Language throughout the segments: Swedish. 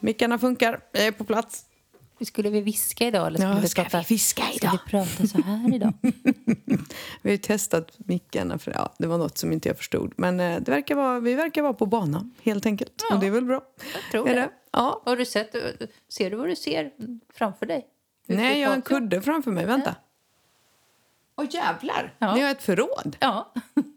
Mickarna funkar, jag är på plats. Skulle vi viska idag? Eller skulle Ja, vi ska prata, vi viska Ska idag? vi prata så här idag? Vi har ju testat mickarna för ja, det var något som inte jag förstod. Men eh, det verkar vara, vi verkar vara på banan helt enkelt. Ja. Och det är väl bra. Jag tror Är det. det? Ja. Har du sett, ser du vad du ser framför dig? Ute Nej, jag har en kudde framför mig. Vänta. Åh jävlar! Ja. Ni har ett förråd. Ja.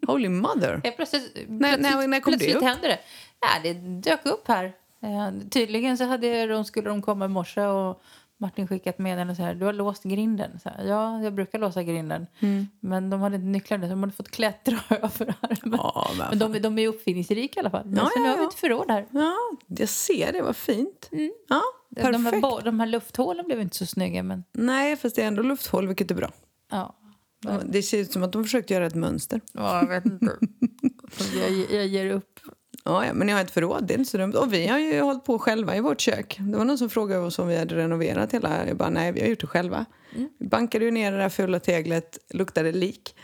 Holy mother. Helt plötsligt, När- plötsligt, när- när kom det plötsligt upp? hände det. Ja, det dök upp här. Eh, tydligen så hade de, skulle de komma i morse och Martin skickat med den och så här, du har låst grinden. Så här, ja, jag brukar låsa grinden. Mm. Men de hade inte nycklarna så de hade fått klättra över armen. Ja, men de, de är uppfinningsrika i alla fall. Men Ja, så nu ja, har vi ett förråd här. Ja, jag ser det. Vad fint. Ja, perfekt. De här, de här lufthålen blev inte så snygga men Nej, fast det är ändå lufthål, vilket är bra. ja. Det ser ut som att de försökt göra ett mönster. ja jag vet inte. jag, jag ger upp. Ja, ja, men ni har ett förråd, det är inte så dumt. Och vi har ju hållit på själva i vårt kök. Det var någon som frågade oss om vi hade renoverat hela. Jag bara, nej, vi har gjort det själva. Vi bankade ju ner det där fula teglet, luktade lik.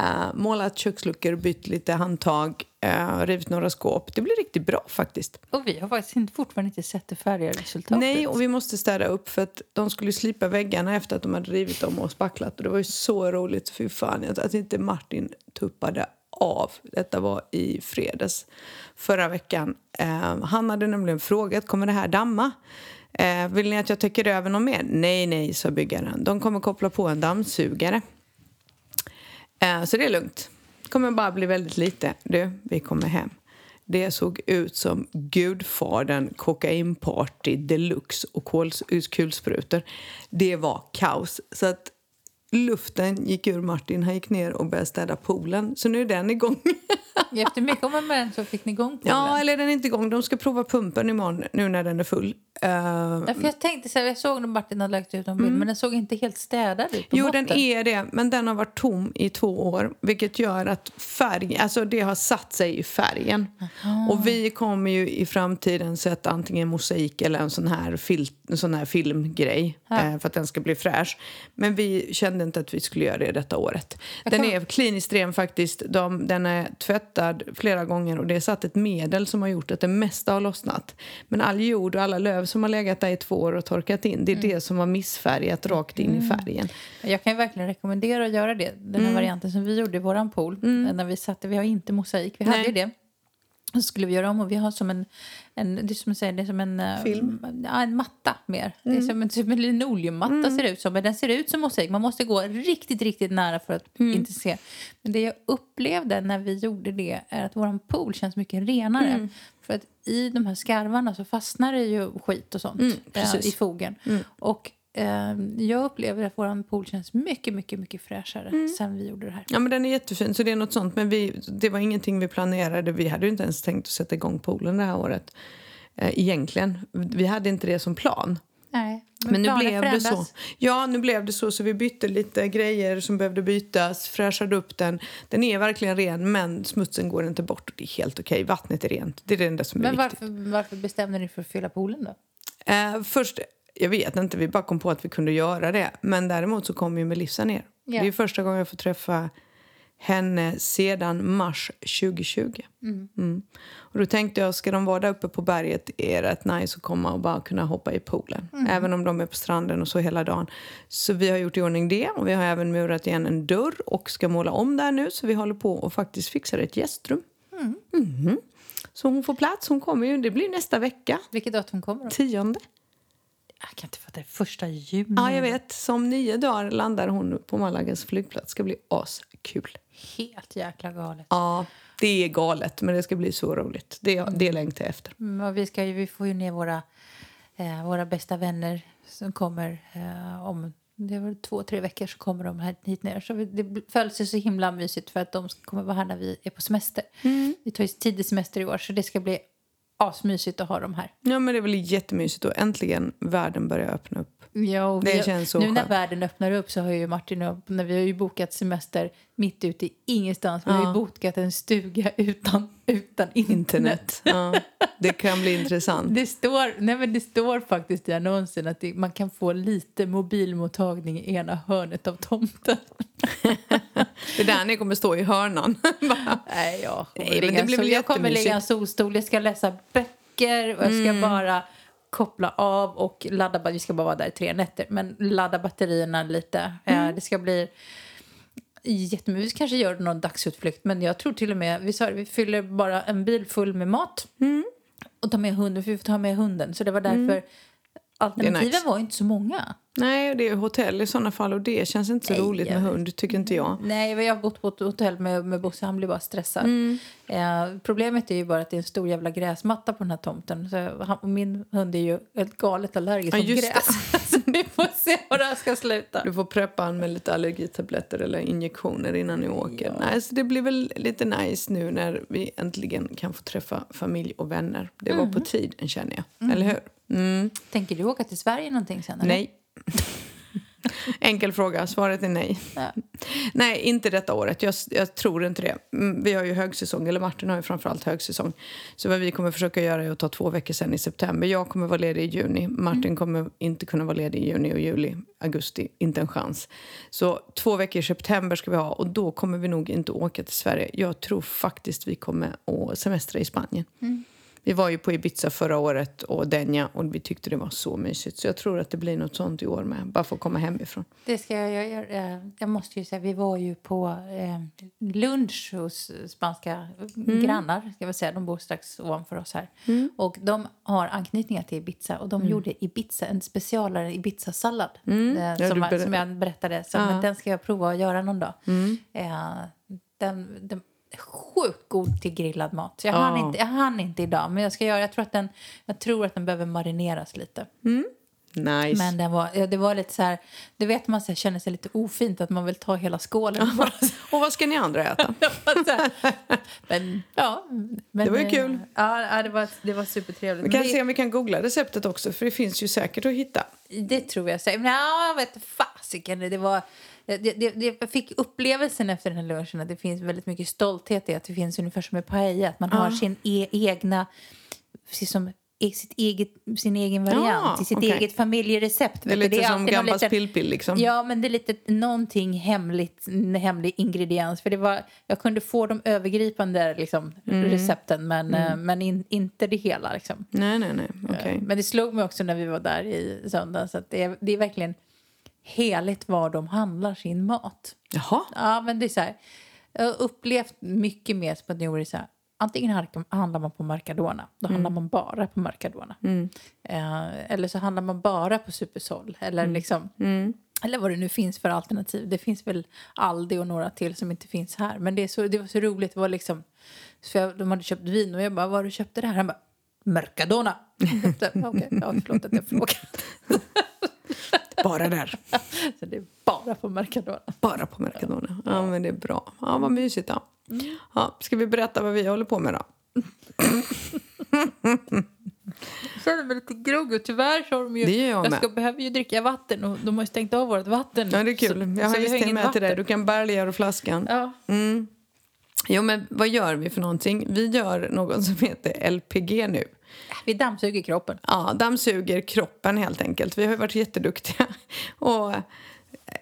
Uh, målat köksluckor, bytt lite handtag, uh, rivit några skåp. Det blir riktigt bra faktiskt. Och vi har faktiskt inte, fortfarande inte sett det färdiga resultatet. Nej, och vi måste städa upp för att de skulle slipa väggarna efter att de hade rivit dem och spacklat. Och det var ju så roligt, fy fan, att att inte Martin tuppade av. Detta var i fredags förra veckan. Eh, han hade nämligen frågat, kommer det här damma? Eh, vill ni att jag täcker över någon mer? Nej, nej, sa byggaren. De kommer koppla på en dammsugare. Eh, så det är lugnt. Det kommer bara bli väldigt lite. Du, vi kommer hem. Det såg ut som Gudfadern kokainparty deluxe och kulsprutor. Det var kaos. Så att luften gick ur Martin. Han gick ner och började städa poolen. Så nu är den igång. Efter mycket om och men så fick ni igång poolen. ja, eller den är inte igång. De ska prova pumpen imorgon nu när den är full. Eh, Ja, för jag tänkte så här, jag såg när Martin hade lagt ut en bild, men den såg inte helt städad ut Jo, botten. den är det, men den har varit tom i två år vilket gör att färg, alltså det har satt sig i färgen. Och vi kommer ju i framtiden sätta antingen mosaik eller en sån här, fil, en sån här filmgrej eh, för att den ska bli fräsch. Men vi kände inte att vi skulle göra det detta året. Den är kliniskt ren faktiskt. De, den är tvättad flera gånger och det är satt ett medel som har gjort att det mesta har lossnat. Men all jord och alla löv som har legat där i två år och torkat in, det är det som har missfärgat rakt in i färgen. Jag kan verkligen rekommendera att göra det. Den här Mm. varianten som vi gjorde i våran pool. När vi satte, vi har inte mosaik, vi hade Nej. ju det. Så skulle vi göra om och vi har som en, en det är som, säger, det är som en, eh, Film? Mm. Ja, en matta mer. Det är som en, typ en linoleummatta ser det ut som. Men den ser ut som mosaik. Man måste gå riktigt, riktigt nära för att Mm. inte se. Men det jag upplevde när vi gjorde det är att våran pool känns mycket renare. Mm. För att i de här skarvarna så fastnar det ju skit och sånt Mm, eh, i fogen. Och jag upplever att våran pool känns mycket, mycket, mycket fräschare Mm. sen vi gjorde det här. Ja, men den är jättefin, så det är något sånt. Men vi, det var ingenting vi planerade. Vi hade inte ens tänkt att sätta igång poolen det här året. Eh, egentligen. Vi hade inte det som plan. Nej, Men nu planer blev det så. förändras. Ja, nu blev det så. Så vi bytte lite grejer som behövde bytas, fräschade upp den. Den är verkligen ren, men smutsen går inte bort. Och det är helt okej. Vattnet är rent. Det är det enda som är Men viktigt. varför, varför bestämde ni för att fylla poolen då? Eh, först, jag vet inte, vi bara kom på att vi kunde göra det. Men däremot så kom ju Melissa ner. Ja. Det är första gången jag får träffa henne sedan mars 2020. Mm. Och då tänkte jag, ska de vara där uppe på berget är det rätt nice att komma och bara kunna hoppa i poolen. Även om de är på stranden och så hela dagen. Så vi har gjort i ordning det och vi har även murat igen en dörr och ska måla om där nu. Så vi håller på och faktiskt fixar ett gästrum. Mhm. Så hon får plats, hon kommer ju, det blir nästa vecka. Vilket datum kommer då? Tionde. Jag kan inte fatta det. Första juni. Ja, jag vet. Så om nio dagar landar hon på Malagas flygplats. ska bli askul. Helt jäkla galet. Ja, det är galet, men det ska bli så roligt. Det, det längtar jag efter. Mm, vi, ska ju, vi får ju ner våra, eh, våra bästa vänner som kommer eh, om det väl två, tre veckor så kommer de här hit ner. Så det föll sig så himla mysigt för att de kommer vara här när vi är på semester. Vi tar ju tidig semester i år så det ska bli asmysigt att ha dem här. Ja, men det är väl jättemysigt och äntligen världen börjar öppna upp. Ja, Det vi, känns så Nu när skönt. världen öppnar upp så har ju Martin och när vi har ju bokat semester mitt ute i ingenstans. Vi har ju bokat en stuga utan, utan internet. Internet. Det kan bli intressant. Det står, nej men det står faktiskt i annonsen att det, man kan få lite mobilmottagning i ena hörnet av tomten. Det är där ni kommer stå i hörnan. Nej, jag kommer, Nej, ligga, det väl jag kommer ligga i en solstol, jag ska läsa böcker och jag ska Mm. bara koppla av och ladda, vi ska bara vara där i tre nätter, men ladda batterierna lite. Mm. Eh, Det ska bli jättemycket, vi kanske gör någon dagsutflykt, men jag tror till och med, vi sa vi fyller bara en bil full med mat Mm. och tar med hunden, för vi får ta med hunden, så det var därför alternativen nice. var inte så många. Nej, det är hotell i sådana fall och det känns inte så Nej, roligt med hund, tycker inte jag. Nej, jag har bott på ett hotell med, med Bosse. Han blir bara stressad. Eh, problemet är ju bara att det är en stor jävla gräsmatta på den här tomten. Så han, min hund är ju helt galet allergisk Ja, mot gräs. vi får se var det här ska sluta. Du får preppa han med lite allergitabletter eller injektioner innan ni åker. Nej, så det blir väl lite nice nu när vi äntligen kan få träffa familj och vänner. Det var på tiden, känner jag. Eller hur? Mm. Tänker du åka till Sverige någonting sen? eller? Nej. Enkel fråga. Svaret är nej. Ja. Nej, inte detta året. Jag, jag tror inte det. Mm, Vi har ju högsäsong, eller Martin har ju framförallt högsäsong. Så vad vi kommer försöka göra är att ta två veckor sen i september. Jag kommer vara ledig i juni. Martin kommer inte kunna vara ledig i juni och juli. Augusti, inte en chans. Så två veckor i september ska vi ha och då kommer vi nog inte åka till Sverige. Jag tror faktiskt vi kommer att semestra i Spanien. Vi var ju på Ibiza förra året och Denja och vi tyckte det var så mysigt. Så jag tror att det blir något sånt i år med. Bara för att komma hemifrån. Det ska jag göra. Jag, jag måste ju säga, vi var ju på eh, lunch hos spanska grannar. Ska jag säga. De bor strax ovanför oss här. Och de har anknytningar till Ibiza. Och de gjorde Ibiza, en specialare Ibiza-sallad. Eh, Ja, som, ber- som jag berättade. Så, Ja. men den ska jag prova att göra någon dag. Eh, den, den sjukt god till grillad mat. Så jag, Ja. hann inte, jag hann inte idag. Men jag ska göra, jag tror att den, jag tror att den behöver marineras lite. Nice. Men den var, ja, det var lite så här, det vet man så här, känner sig lite ofint att man vill ta hela skålen. Och vad ska ni andra äta? men ja. Men, Det var ju eh, kul. Ja, det var, det var supertrevligt. Vi kan det, se om vi kan googla receptet också, för det finns ju säkert att hitta. det tror jag säkert. Men ja, jag vet fasiken. Det var... Det, det, det, jag fick upplevelsen efter den här lunchen att det finns väldigt mycket stolthet i att det finns ungefär som med paella. Att man har sin e egna, precis som e- sitt eget, sin egen variant, Ja, sitt okej. eget familjerecept. Det är lite som alltid någon Gambas pillpill liksom. Ja, men det är lite någonting hemligt, en hemlig ingrediens. För det var, jag kunde få de övergripande liksom, Mm. recepten, men, eh, men in, inte det hela. Liksom. Nej, nej, nej. Okej. Men det slog mig också när vi var där i söndags att det är, det är verkligen heligt var de handlar sin mat. Jaha. Ja, men det är så här, jag har upplevt mycket mer spanjorer så här. Antingen handlar man på Mercadona, då handlar man bara på Mercadona. Eh, eller så handlar man bara på Supersol. Eller, liksom, eller vad det nu finns för alternativ. Det finns väl Aldi och några till som inte finns här. Men det, är så, det var så roligt. Det var liksom, så jag, de hade köpt vin och jag bara, var du köpte det här? Han bara, Mercadona. Okej, ja, förlåt att jag frågade. Bara där. Så det är bara på Mercadona. Bara på Mercadona. Ja, men det är bra. Ja, vad mysigt då. Ja, ska vi berätta vad vi håller på med då? Jag känner mig lite groggy. Tyvärr så har de ju... Det gör jag jag med. ska, behöver ju dricka vatten och de har ju stängt av vårt vatten. Ja, det är kul. Så, jag har så visst inget med till dig. vatten. Du kan bärga ur flaskan. Ja. Mm. Jo, men vad gör vi för någonting? Vi gör något som heter LPG nu. Vi dammsuger kroppen. Ja, dammsuger kroppen helt enkelt. Vi har ju varit jätteduktiga och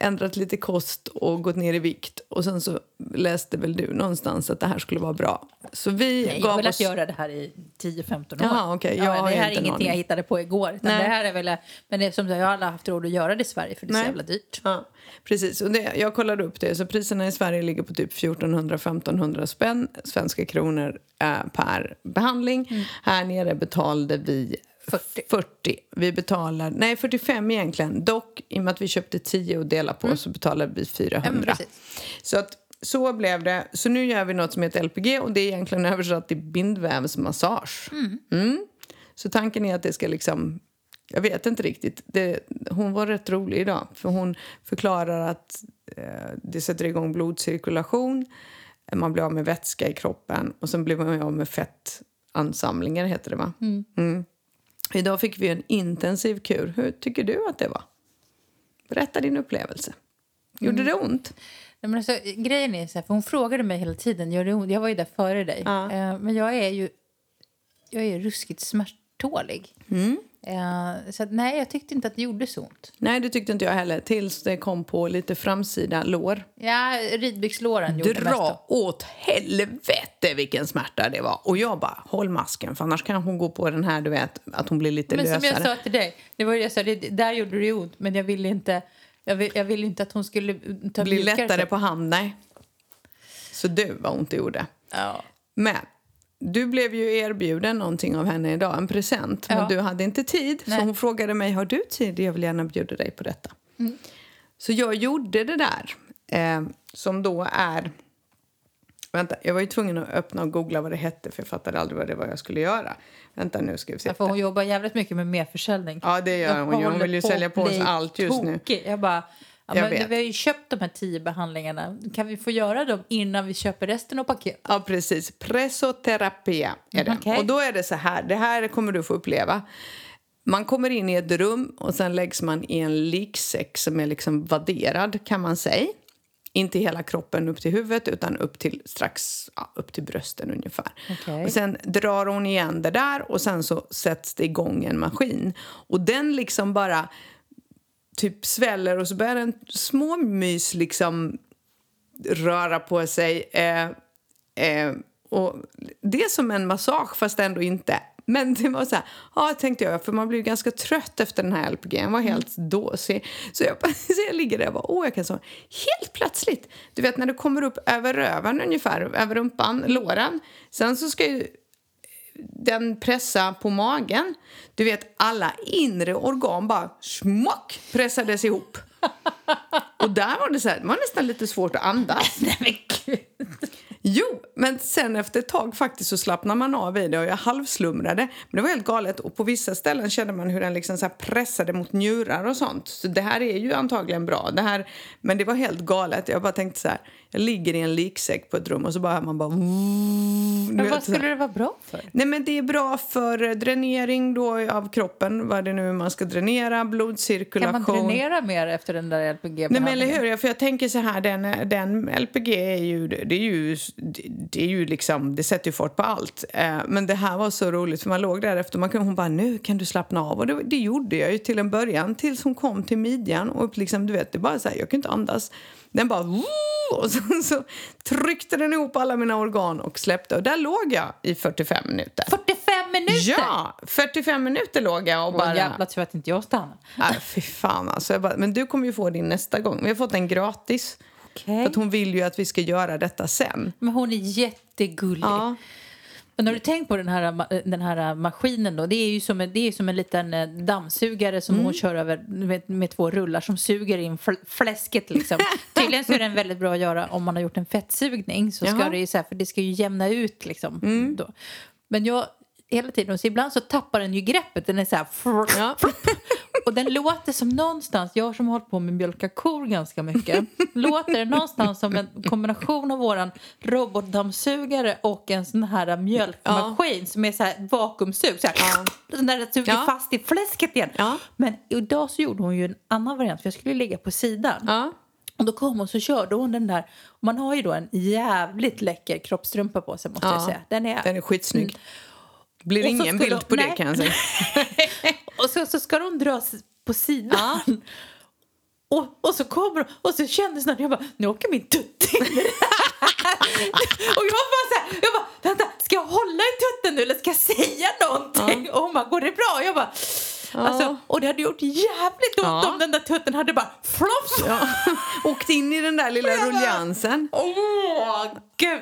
ändrat lite kost och gått ner i vikt. Och sen så läste väl du någonstans att det här skulle vara bra. Så vi Nej, jag gav har velat oss... göra det här i 10-15 år. Jaha, okej. Jag ja, det här är ingenting jag hittade på igår. Det här är väl, men det är som jag har aldrig haft råd att göra det i Sverige för det är Nej. så jävla dyrt. Ja, precis. Och det, jag kollade upp det. Så priserna i Sverige ligger på typ 1400-1500 spänn svenska kronor eh, per behandling. Mm. Här nere betalade vi 40. 40. Vi betalar, nej 45 egentligen. Dock, i och med att vi köpte 10 och delade på så betalade vi 400. Mm. Ja, så att så blev det. Så nu gör vi något som heter LPG och det är egentligen översatt till bindvävsmassage. Mm. Så tanken är att det ska liksom... Jag vet inte riktigt. Det, hon var rätt rolig idag. För Hon förklarar att eh, det sätter igång blodcirkulation. Man blir av med vätska i kroppen och sen blir man av med fett. fettansamlingar heter det va? Mm. Idag fick vi en intensiv kur. Hur tycker du att det var? Berätta din upplevelse. Gjorde det ont? Nej, men alltså, grejen är så här, för hon frågade mig hela tiden, gör det ont? Jag var ju där före dig. Ja. Eh, men jag är ju jag är ruskigt smärttålig. Eh, så att, nej, jag tyckte inte att det gjorde så ont. Nej, det tyckte inte jag heller. Tills det kom på lite framsida lår. Ja, ridbyxlåren gjorde mest. Dra åt helvete vilken smärta det var. Och jag bara, håll masken för annars kan hon gå på den här, du vet, att hon blir lite Men som lösare. jag sa till dig, det var jag sa, det, där gjorde det ont, men jag ville inte, jag vill, jag ville inte att hon skulle ta mjukare lättare så. på hand, nej. Så du, vad ont det gjorde. Ja. Men du blev ju erbjuden någonting av henne idag, en present. Ja. Men du hade inte tid, Nej. så hon frågade mig, har du tid? Jag vill gärna bjuda dig på detta. Så jag gjorde det där, eh, som då är... Vänta, jag var ju tvungen att öppna och googla vad det hette, för jag fattade aldrig vad det var jag skulle göra. Vänta nu ska vi se. För hon jobbar jävligt mycket med merförsäljning. Ja, det gör hon. Hon håller vill ju sälja på oss allt just nu. Jag bara, ja, Jag men vet. vi har ju köpt de här tio behandlingarna. Kan vi få göra dem innan vi köper resten av paketet? Ja, precis. Presoterapia är det. Mm, okej. Och då är det så här, det här kommer du få uppleva. Man kommer in i ett rum och sen läggs man i en liksäck som är liksom vadderad kan man säga. Inte hela kroppen upp till huvudet utan upp till strax ja, upp till brösten ungefär. Okej. Och sen drar hon igen det där och sen så sätts det igång en maskin. Och den liksom bara typ sväller och så börjar en småmys liksom röra på sig. Eh, eh, och det är som en massage, fast ändå inte. Men det var så här, ja tänkte jag, för man blir ju ganska trött efter den här LPG. Jag var helt dåsig. Så jag, så jag ligger där och bara, åh jag kan så. Helt plötsligt, du vet när det kommer upp över röven ungefär, över rumpan, låren. Sen så ska ju den pressa på magen. Du vet, alla inre organ bara smock pressades ihop. Och där var det så här, det var nästan lite svårt att andas. Nej men gud. Jo, men sen efter ett tag faktiskt så slappnar man av i det och jag halvslumrade. Men det var helt galet och på vissa ställen kände man hur den liksom så pressade mot njurar och sånt. Så det här är ju antagligen bra. Det här, men det var helt galet. Jag bara tänkte så här, jag ligger i en liksäck på ett rum och så bara man bara... Men vad skulle det vara bra för? Nej, men det är bra för dränering då av kroppen, vad det nu man ska dränera, Kan blodcirkulation. man dränera mer efter den där lpg Nej, men eller hur? För jag tänker så här, den, den LPG är ju, det är ju, det är ju liksom, det sätter ju fart på allt. Eh, Men det här var så roligt för man låg där efter, man kunde, hon bara nu kan du slappna av och det, det gjorde jag ju till en början tills hon kom till midjan och liksom, du vet, det bara så här, jag kunde inte andas. Den bara och sen så tryckte den ihop alla mina organ och släppte och där låg jag i 45 minuter. 45 minuter! Ja, 45 minuter låg jag och Bara... Jävla tur att inte jag stannade. Nej, fy fan alltså. Jag bara, men du kommer ju få din nästa gång. Vi har fått den gratis. Okej. För att hon vill ju att vi ska göra detta sen. Men hon är jättegullig. Ja. Men har du tänkt på den här, den här maskinen då? Det är ju som en, det är som en liten eh, dammsugare som Mm. hon kör över med, med två rullar som suger in fl- fläsket liksom. Tydligen så är den väldigt bra att göra om man har gjort en fettsugning så ska Jaha. Mm. det ju så här, för det ska ju jämna ut liksom. Då. Men jag hela tiden, så ibland så tappar den ju greppet, den är så här Ja. och den låter som någonstans, jag som har hållit på med mjölka kor ganska mycket, låter det någonstans som en kombination av våran robotdammsugare och en sån här mjölkmaskin som är så här vakuumsug. Så här, Den där suger Ja. fast i fläsket igen. Ja. Men idag så gjorde hon ju en annan variant, för jag skulle ligga på sidan. Ja. Och då kom hon så körde hon den där, man har ju då en jävligt läcker kroppstrumpa på sig måste jag Ja. säga. Den är, Den är skitsnygg. Blir Och ingen bild på det nej. kan jag säga. Och så, så ska de dras på sidan. Och, och så kommer de, och så kändes det jag bara, nu åker min tutt in det. Och jag bara så här, jag bara, vänta, ska jag hålla i tutten nu eller ska jag säga någonting? Och hon bara, går det bra? Och jag bara, alltså, och det hade gjort jävligt ont Ja. om den där tutten hade bara flopp. Ja. Åkt in i den där lilla ruljansen. Åh, gud!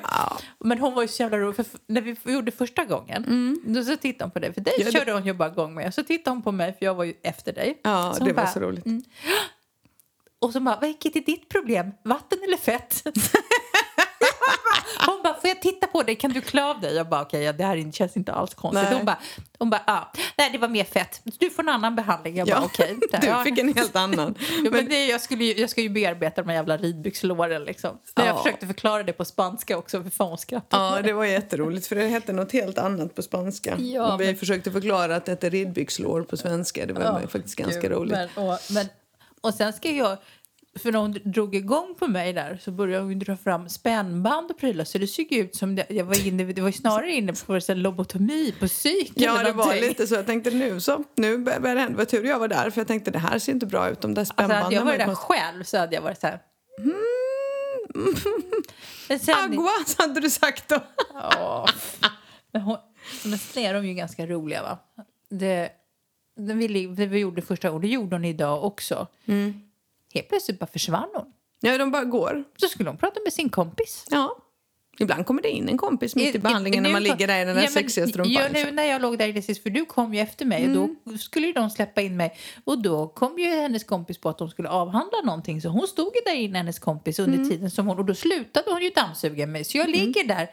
Men hon var ju så jävla rolig, för när vi gjorde första gången, då så tittade hon på dig, för dig Mm. Ja, det- körde hon ju bara igång med, så tittade hon på mig, för jag var ju efter dig. Ja, Så det var bara, så roligt. Och så bara, vilket är ditt problem? Vatten eller fett? Får jag titta på dig? Kan du klä av dig? Jag bara, okej, ja, det här känns inte alls konstigt. Nej. Hon bara, hon bara ah, nej det var mer fett. Du får en annan behandling. Jag bara, Ja, okej. Så här, du fick en helt annan. Ja, men det, jag, skulle ju, jag ska ju bearbeta de här jävla ridbyxlåren liksom. När jag Ja. försökte förklara det på spanska också, för fan skrattade Ja, det var jätteroligt för det hette något helt annat på spanska. Ja, och vi men- försökte förklara att det hette ridbyxlår på svenska. Det var faktiskt ganska roligt. Men, och, men, och sen ska jag, för när hon drog igång på mig där så började hon dra fram spännband och prylar så det såg ut som det, jag var inne, det var snarare inne på här, lobotomi på psyk Ja, det var lite så. Jag tänkte nu så, nu börjar det hända. Var tur jag var där för jag tänkte det här ser inte bra ut. De där Alltså, spännbanden hade jag var varit där konstiga. själv så hade jag varit så här... Men sen, Agua, hade du sagt då. Åh. Men, hon, men sen är de ju ganska roliga va? Det, det, vi, det vi gjorde första gången, det gjorde hon idag också. Helt plötsligt bara försvann hon. Ja, de bara går. Så skulle hon prata med sin kompis. Ja. Ibland kommer det in en kompis mitt i behandlingen när man ligger där i den där Ja, sexiga strumpan. Ja, nu liksom. när jag låg där sist, för du kom ju efter mig och då skulle ju de släppa in mig. Och då kom ju hennes kompis på att de skulle avhandla någonting så hon stod ju där inne, hennes kompis, under tiden som hon, och då slutade hon ju dammsuga mig. Så jag ligger där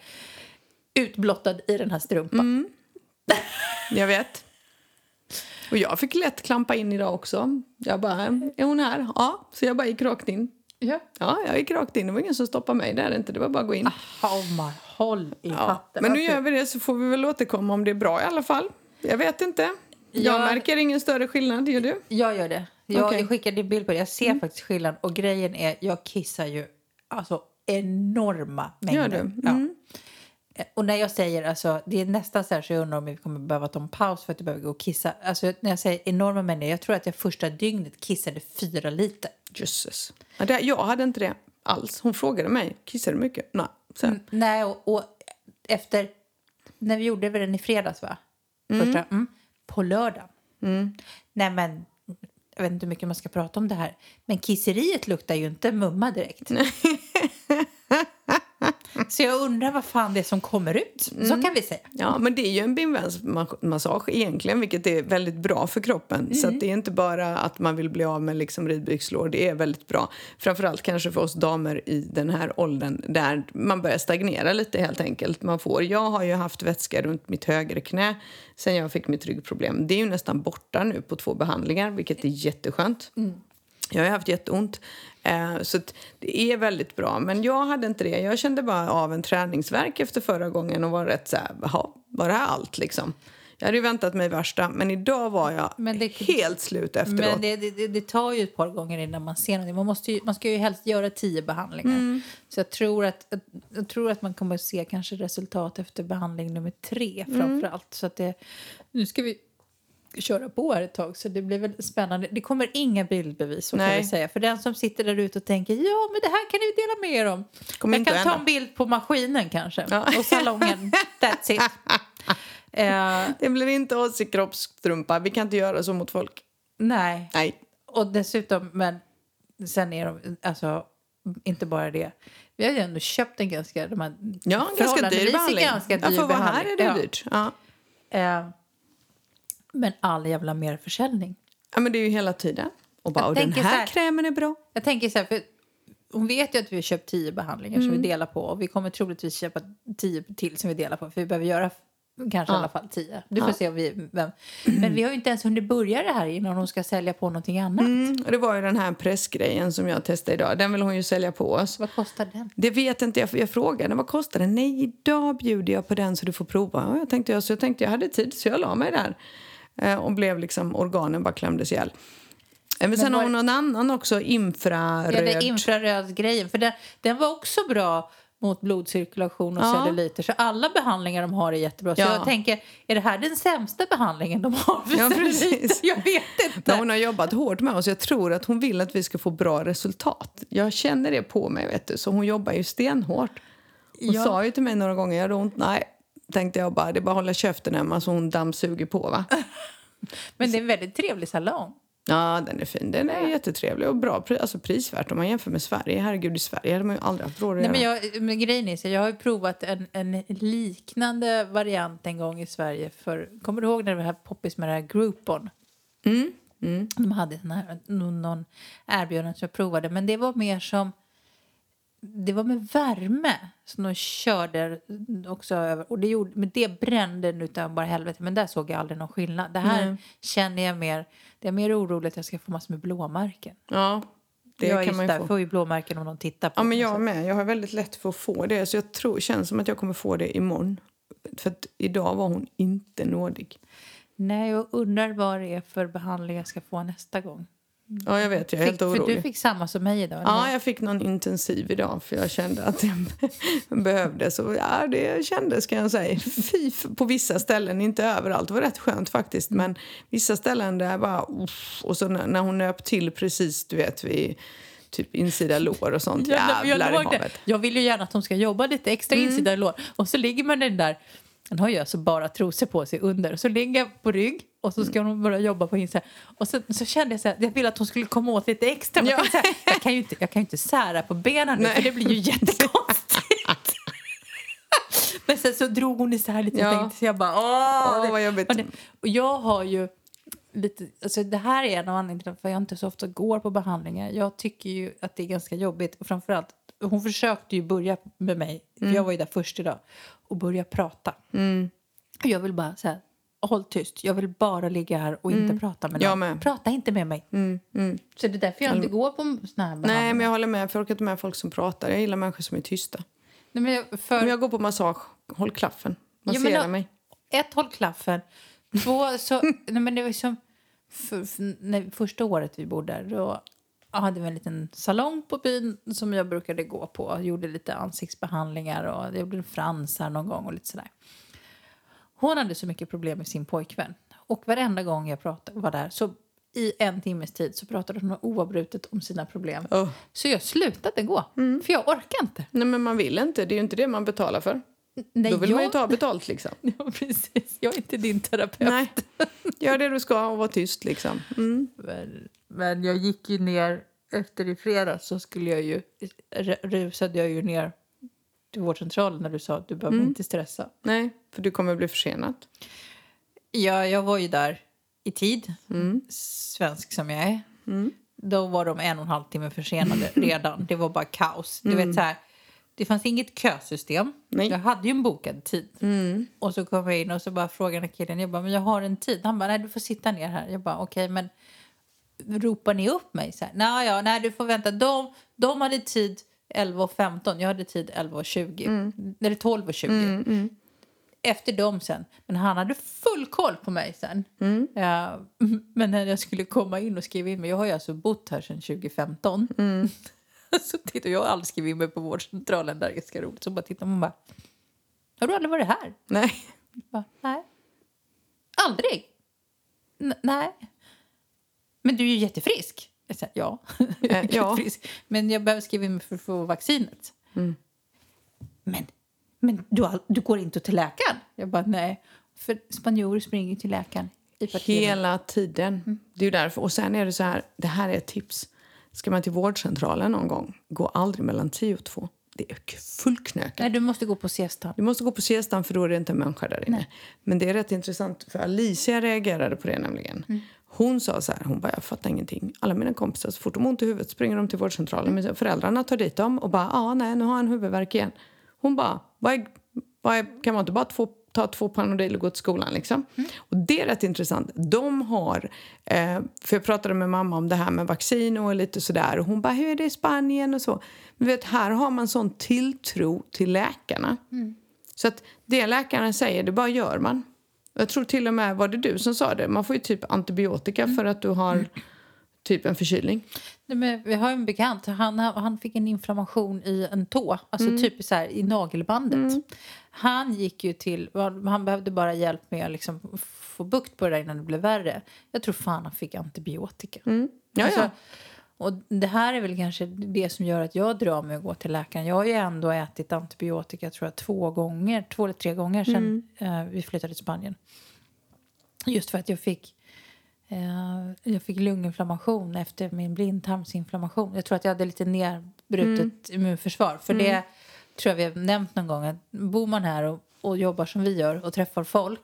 utblottad i den här strumpan. Jag vet. Och jag fick lätt klampa in idag också. Jag bara, är hon här? Ja. Så jag bara gick rakt in. Ja. Ja, jag gick rakt in. Det var ingen som stoppade mig där inte. Det var bara att gå in. Hammar, håll i Ja. hatten. Men nu gör vi det så får vi väl återkomma om det är bra i alla fall. Jag vet inte. Jag Ja. märker ingen större skillnad, gör du? Jag gör det. Jag Okej. skickade en bild på det. Jag ser faktiskt skillnad. Och grejen är, jag kissar ju alltså enorma mängder. Gör du? Ja. Mm. Eh, Och när jag säger, alltså, det är nästan så här så jag undrar om vi kommer behöva ta en paus för att jag behöver gå och kissa. Alltså när jag säger enorma mängder, jag tror att jag första dygnet kissade fyra liter. Jösses. Jag hade inte det alls. Hon frågade mig, kissar du mycket? Nej. Här. Nej, och, och efter, när vi gjorde den i fredags va? Första, mm. på lördagen. Nej men, jag vet inte hur mycket man ska prata om det här. Men kisseriet luktar ju inte mumma direkt. Så jag undrar vad fan det är som kommer ut. Så kan vi säga. Ja, men det är ju en bindvävsmassage egentligen, vilket är väldigt bra för kroppen. Så att det är inte bara att man vill bli av med liksom ridbyxlår, det är väldigt bra. Framförallt kanske för oss damer i den här åldern där man börjar stagnera lite helt enkelt. Man får, jag har ju haft vätska runt mitt högra knä sen jag fick mitt ryggproblem. Det är ju nästan borta nu på två behandlingar, vilket är jätteskönt. Jag har haft jätteont. Eh, så det är väldigt bra. Men jag hade inte det. Jag kände bara av en träningsverk efter förra gången och var rätt så här, var det här allt liksom? Jag hade ju väntat mig värsta, men idag var jag det- helt slut efteråt. Men det, det, det- tar ju ett par gånger innan man ser någonting. Man, måste ju, man ska ju helst göra tio behandlingar. Så jag tror, att, jag tror att man kommer att se kanske resultat efter behandling nummer tre framför allt. Så att det, nu ska vi köra på här ett tag så det blir väl spännande. Det kommer inga bildbevis så kan vi säga. För den som sitter där ute och tänker ja men det här kan ni dela med er om. Kommer jag kan ta en bild på maskinen kanske. Ja. Och salongen. That's it. Eh, Det blir inte oss i kroppstrumpa. Vi kan inte göra så mot folk. nej. Nej. Och dessutom, men sen är de, alltså inte bara det. Vi har ju ändå köpt en ganska, de här, Ja, ganska dyr behandling. ganska ja, dyr för att vara här är det Ja. dyrt. Ja. Eh, men all jävla mer försäljning. ja, men det är ju hela tiden. Och bara, och den här, här- krämen är bra. Jag tänker så här, för hon vet ju att vi har köpt tio behandlingar som Mm. vi delar på och vi kommer troligtvis köpa tio till som vi delar på för vi behöver göra kanske i alla fall tio. Du får se om vi, vem. Men vi har ju inte ens hunnit börja det här innan hon ska sälja på någonting annat. Mm, och det var ju den här pressgrejen som jag testade idag. Den vill hon ju sälja på oss. Vad kostar den? Det vet inte jag. Jag frågade vad kostar den. Nej, idag bjuder jag på den så du får prova. Och jag tänkte, jag, så jag tänkte jag hade tid så jag la mig där. Eh, och blev liksom, organen bara klämdes ihjäl. Men sen har hon någon annan också, Ja, infraröd. det infraröd-grejen. För den, den var också bra mot blodcirkulation och Ja. celluliter. Så alla behandlingar de har är jättebra. Så Ja. jag tänker, är det här den sämsta behandlingen de har för Ja, precis. Jag vet inte. Men hon har jobbat hårt med oss. Jag tror att hon vill att vi ska få bra resultat. Jag känner det på mig, vet du. Så hon jobbar ju stenhårt. Hon Ja. sa ju till mig några gånger, gör det ont? Nej, tänkte jag bara. Det är bara att hålla käften hemma så hon dammsuger på, va? Men det är en väldigt trevlig salong. Ja, den är fin. Den är jättetrevlig och bra alltså prisvärt om man jämför med Sverige. Herregud, i Sverige hade man ju aldrig haft råd att Nej, men, jag, men grejen är så jag har ju provat en, en liknande variant en gång i Sverige. För, kommer du ihåg när det var här poppis med det här Groupon? Mm. Mm. De hade sån här, någon, någon erbjudande som jag provade. Men det var mer som... det var med värme som de körde också över. Och det, gjorde, men det brände utav bara helvete. Men där såg jag aldrig någon skillnad. Det här Nej. känner jag mer, det är mer oroligt att jag ska få massor med blåmärken. Ja, det jag är kan man ju där, få. får ju blåmärken om de tittar på Ja, men jag med. Jag har väldigt lätt för att få det. Så jag tror, känns som att jag kommer få det imorgon. För att idag var hon inte nådig. Nej, jag undrar vad det är för behandling jag ska få nästa gång. Ja, jag vet. Jag är Fick, helt för orolig. du fick samma som mig idag? Ja, jag fick någon intensiv idag för jag kände att jag behövde. Så ja, det kändes kan jag säga. Fy på vissa ställen, inte överallt. Det var rätt skönt faktiskt. Men vissa ställen där jag bara... Uff, och så när, när hon nöp till precis, du vet, vid typ insida lår och sånt. Jag, jag, Jävlar i havet. jag vill ju gärna att de ska jobba lite extra Mm. insida lår. Och så ligger man den där, den har ju alltså bara trosor på sig under. Och så ligger jag på rygg och så ska Mm. hon börja jobba på insidan. Och så, så kände jag så här, jag ville att hon skulle komma åt lite extra. Men Ja. jag, här, jag, kan ju inte, jag kan ju inte sära på benen nu Nej. för det blir ju jättekonstigt. Men sen så drog hon isär lite Ja. och tänkte så jag bara åh. Åh, det- vad jobbigt. och, det, och jag har ju lite, alltså det här är en av anledningarna till varför jag inte så ofta går på behandlingar. Jag tycker ju att det är ganska jobbigt. Och framförallt, hon försökte ju börja med mig, för jag var ju där först idag, och börja prata. Mm. Jag vill bara säga, håll tyst. Jag vill bara ligga här och inte prata med någon. Prata inte med mig. Mm, mm. Så det är därför jag inte går på såna här behandlingar. Nej, men jag håller med. För jag orkar inte med folk som pratar. Jag gillar människor som är tysta. Nej, men jag, för, Om jag går på massage, håll klaffen. Ja, Massera då- mig. Ett, håll klaffen. Två, så... nej, men det var som... För, för, när, första året vi bodde där, då hade vi en liten salong på byn som jag brukade gå på. Jag gjorde lite ansiktsbehandlingar och jag gjorde fransar någon gång och lite sådär. Hon hade så mycket problem med sin pojkvän. Och varenda gång jag pratade, var där så i en timmes tid så pratade hon oavbrutet om sina problem. Oh. Så jag slutade gå, för jag orkar inte. Nej, men man vill inte. Det är ju inte det man betalar för. Nej, Då vill jag... man ju ta betalt liksom. Ja, precis. Jag är inte din terapeut. Nej, gör det du ska och var tyst liksom. Mm. Men, men jag gick ju ner efter i fredags så skulle jag ju rusade jag ju ner till vårdcentralen när du sa att du behöver inte stressa. Nej, för du kommer bli försenad. Ja, jag var ju där i tid, svensk som jag är. Då var de en och en halv timme försenade redan. Det var bara kaos. Du vet så här, det fanns inget kösystem. Nej. Jag hade ju en bokad tid. Och så kom jag in och så bara frågade killen, jag bara, men jag har en tid. Han bara, nej du får sitta ner här. Jag bara, okej men ropar ni upp mig? Så här, nej, ja, nej, du får vänta. De, de hade tid 11.15, jag hade tid 11.20. Eller 12.20. Efter dem sen. Men han hade full koll på mig sen. Ja, men när jag skulle komma in och skriva in mig, jag har ju alltså bott här sedan 2015. så tittar jag har aldrig skrivit in mig på vårdcentralen, där är ganska roligt. Så bara tittar man bara, har du aldrig varit här? Nej. Bara, nej. Aldrig? N- nej. Men du är ju jättefrisk. Jag sa, ja, jag är Eh, ja. Men jag behöver skriva in mig för att få vaccinet. Mm. Men, men du, du går inte till läkaren? Jag bara, nej. För spanjorer springer till läkaren. Hela tiden. Det är därför. Och sen är det så här, det här är ett tips. Ska man till vårdcentralen någon gång, gå aldrig mellan 10 och 2. Det är fullknökat. Nej, du måste gå på siestan. Du måste gå på siestan för då är det inte en människa där inne. Men det är rätt intressant för Alicia reagerade på det nämligen. Hon sa så här, hon bara jag fattar ingenting. Alla mina kompisar så fort de har ont i huvudet springer de till vårdcentralen. Men föräldrarna tar dit dem och bara ah, nej nu har han huvudvärk igen. Hon bara vad är, vad är, kan man inte bara två, ta två Panodil och gå till skolan liksom? Och det är rätt intressant. De har, eh, för jag pratade med mamma om det här med vaccin och lite sådär och hon bara hur är det i Spanien och så. Men vet här har man sån tilltro till läkarna. Så att det läkaren säger, det bara gör man. Jag tror till och med, var det du som sa det? Man får ju typ antibiotika för att du har typ en förkylning. Nej, men vi har en bekant, han, han fick en inflammation i en tå, alltså typ så här, i nagelbandet. Han gick ju till, han behövde bara hjälp med att liksom få bukt på det där innan det blev värre. Jag tror fan han fick antibiotika. Ja, Alltså, ja. Och det här är väl kanske det som gör att jag drar mig att gå till läkaren. Jag har ju ändå ätit antibiotika tror jag, två gånger, två eller tre gånger sedan eh, vi flyttade till Spanien. Just för att jag fick, eh, jag fick lunginflammation efter min blindtarmsinflammation. Jag tror att jag hade lite nedbrutet immunförsvar. För det tror jag vi har nämnt någon gång. Att bor man här och, och jobbar som vi gör och träffar folk